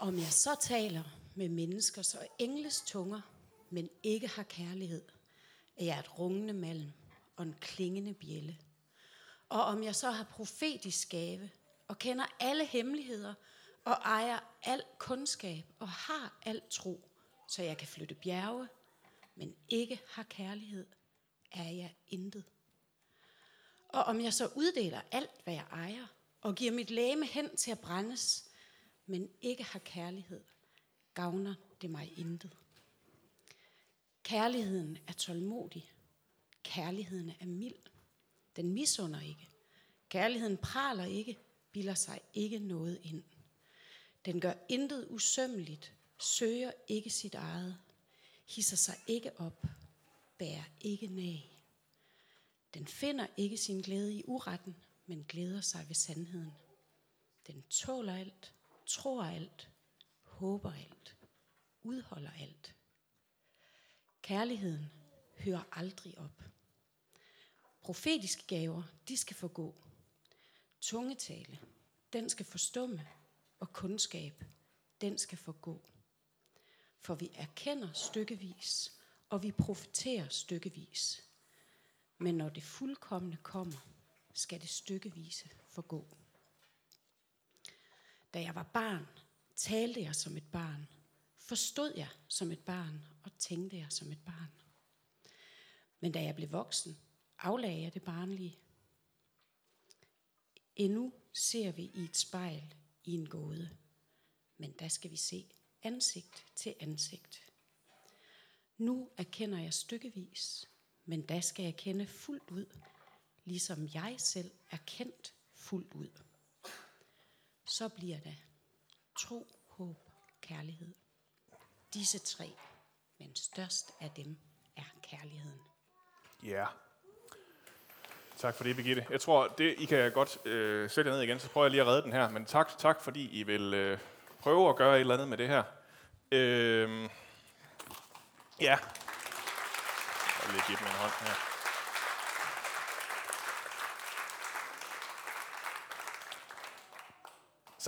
Om jeg så taler med mennesker, så engles tunger, men ikke har kærlighed, er jeg et rungende malm og en klingende bjælle. Og om jeg så har profetisk gave og kender alle hemmeligheder og ejer al kundskab og har al tro, så jeg kan flytte bjerge, men ikke har kærlighed, er jeg intet. Og om jeg så uddeler alt, hvad jeg ejer, og giver mit læme hen til at brændes, men ikke har kærlighed, gavner det mig intet. Kærligheden er tålmodig. Kærligheden er mild. Den misunder ikke. Kærligheden praler ikke, bilder sig ikke noget ind. Den gør intet usømmeligt, søger ikke sit eget, hisser sig ikke op, bærer ikke nag. Den finder ikke sin glæde i uretten, men glæder sig ved sandheden. Den tåler alt, tror alt, håber alt, udholder alt. Kærligheden hører aldrig op. Profetiske gaver, de skal forgå. Tungetale, den skal forstumme, og kundskab, den skal forgå. For vi erkender stykkevis, og vi profeterer stykkevis. Men når det fuldkommende kommer, skal det stykkevise forgå. Da jeg var barn, talte jeg som et barn, forstod jeg som et barn og tænkte jeg som et barn. Men da jeg blev voksen, aflagde jeg det barnlige. Endnu ser vi i et spejl i en gåde, men der skal vi se ansigt til ansigt. Nu erkender jeg stykkevis, men da skal jeg kende fuldt ud, ligesom jeg selv er kendt fuldt ud. Så bliver det tro, håb, kærlighed. Disse tre, men størst af dem er kærligheden. Ja. Yeah. Tak for det, Birgitte. Jeg tror, det, I kan godt øh, sætte jer ned igen, så prøver jeg lige at redde den her. Men tak, tak fordi I vil øh, prøve at gøre et eller andet med det her. Øh, ja. Jeg vil lige give dem en hånd her.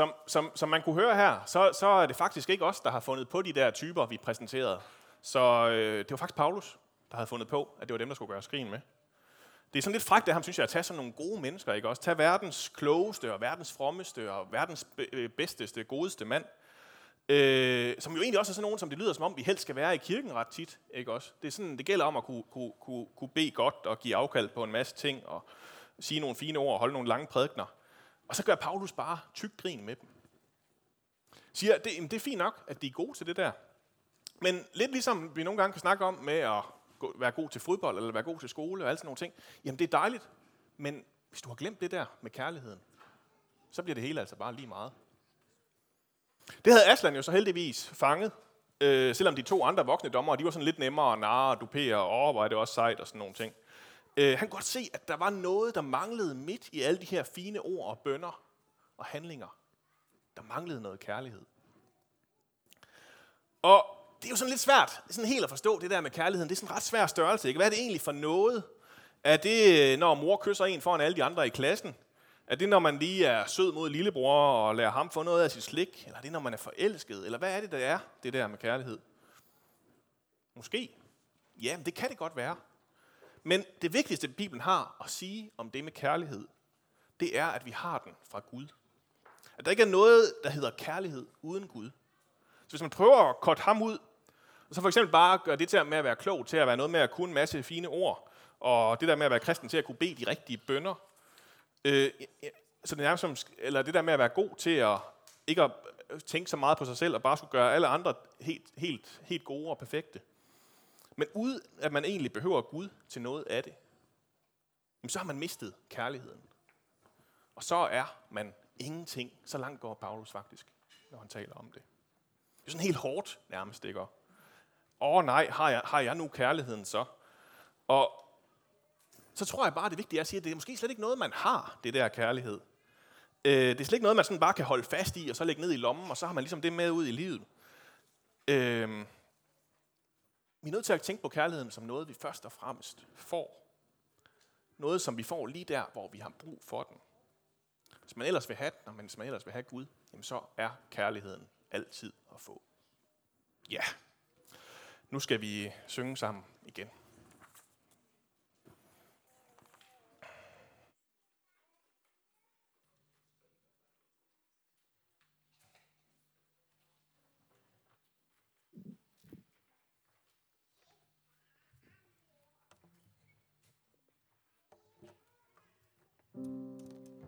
Som, som, som man kunne høre her, så, så er det faktisk ikke os, der har fundet på de der typer, vi præsenterede. Så øh, det var faktisk Paulus, der havde fundet på, at det var dem, der skulle gøre skrin med. Det er sådan lidt frækt af ham, synes jeg, at tage sådan nogle gode mennesker, ikke også? Tag verdens klogeste og verdens frommeste og verdens øh, bedsteste, godeste mand, øh, som jo egentlig også er sådan nogen, som det lyder som om, vi helst skal være i kirken ret tit, ikke også? Det, er sådan, det gælder om at kunne, kunne, kunne, kunne bede godt og give afkald på en masse ting og sige nogle fine ord og holde nogle lange prædikner. Og så gør Paulus bare tyk grin med dem. Siger, det, det er fint nok, at de er gode til det der. Men lidt ligesom vi nogle gange kan snakke om med at være god til fodbold, eller være god til skole, og alle sådan nogle ting. Jamen, det er dejligt, men hvis du har glemt det der med kærligheden, så bliver det hele altså bare lige meget. Det havde Aslan jo så heldigvis fanget, øh, selvom de to andre voksne dommer, de var sådan lidt nemmere at narre og dupere, og åh, hvor er det også sejt og sådan nogle ting. Øh, han kunne godt se, at der var noget, der manglede midt i alle de her fine ord og bønder og handlinger. Der manglede noget kærlighed. Og det er jo sådan lidt svært sådan helt at forstå det der med kærligheden. Det er sådan en ret svær størrelse. Ikke? Hvad er det egentlig for noget? Er det, når mor kysser en foran alle de andre i klassen? Er det, når man lige er sød mod lillebror og lader ham få noget af sit slik? Eller er det, når man er forelsket? Eller hvad er det, der er, det der med kærlighed? Måske. Ja, det kan det godt være. Men det vigtigste, Bibelen har at sige om det med kærlighed, det er, at vi har den fra Gud. At der ikke er noget, der hedder kærlighed uden Gud. Så hvis man prøver at korte ham ud, og så for eksempel bare gøre det til med at være klog, til at være noget med at kunne en masse fine ord, og det der med at være kristen til at kunne bede de rigtige bønder, øh, så det nærmest som, eller det der med at være god til at ikke at tænke så meget på sig selv, og bare skulle gøre alle andre helt, helt, helt gode og perfekte. Men uden at man egentlig behøver Gud til noget af det, så har man mistet kærligheden. Og så er man ingenting. Så langt går Paulus faktisk, når han taler om det. Det er sådan helt hårdt nærmest, ikke? Åh oh, nej, har jeg, har jeg nu kærligheden så? Og så tror jeg bare, det er at sige, at det er måske slet ikke noget, man har, det der kærlighed. Øh, det er slet ikke noget, man sådan bare kan holde fast i, og så lægge ned i lommen, og så har man ligesom det med ud i livet. Øh, vi er nødt til at tænke på kærligheden som noget, vi først og fremmest får. Noget, som vi får lige der, hvor vi har brug for den. Hvis man ellers vil have den, og hvis man ellers vil have Gud, jamen så er kærligheden altid at få. Ja, nu skal vi synge sammen igen.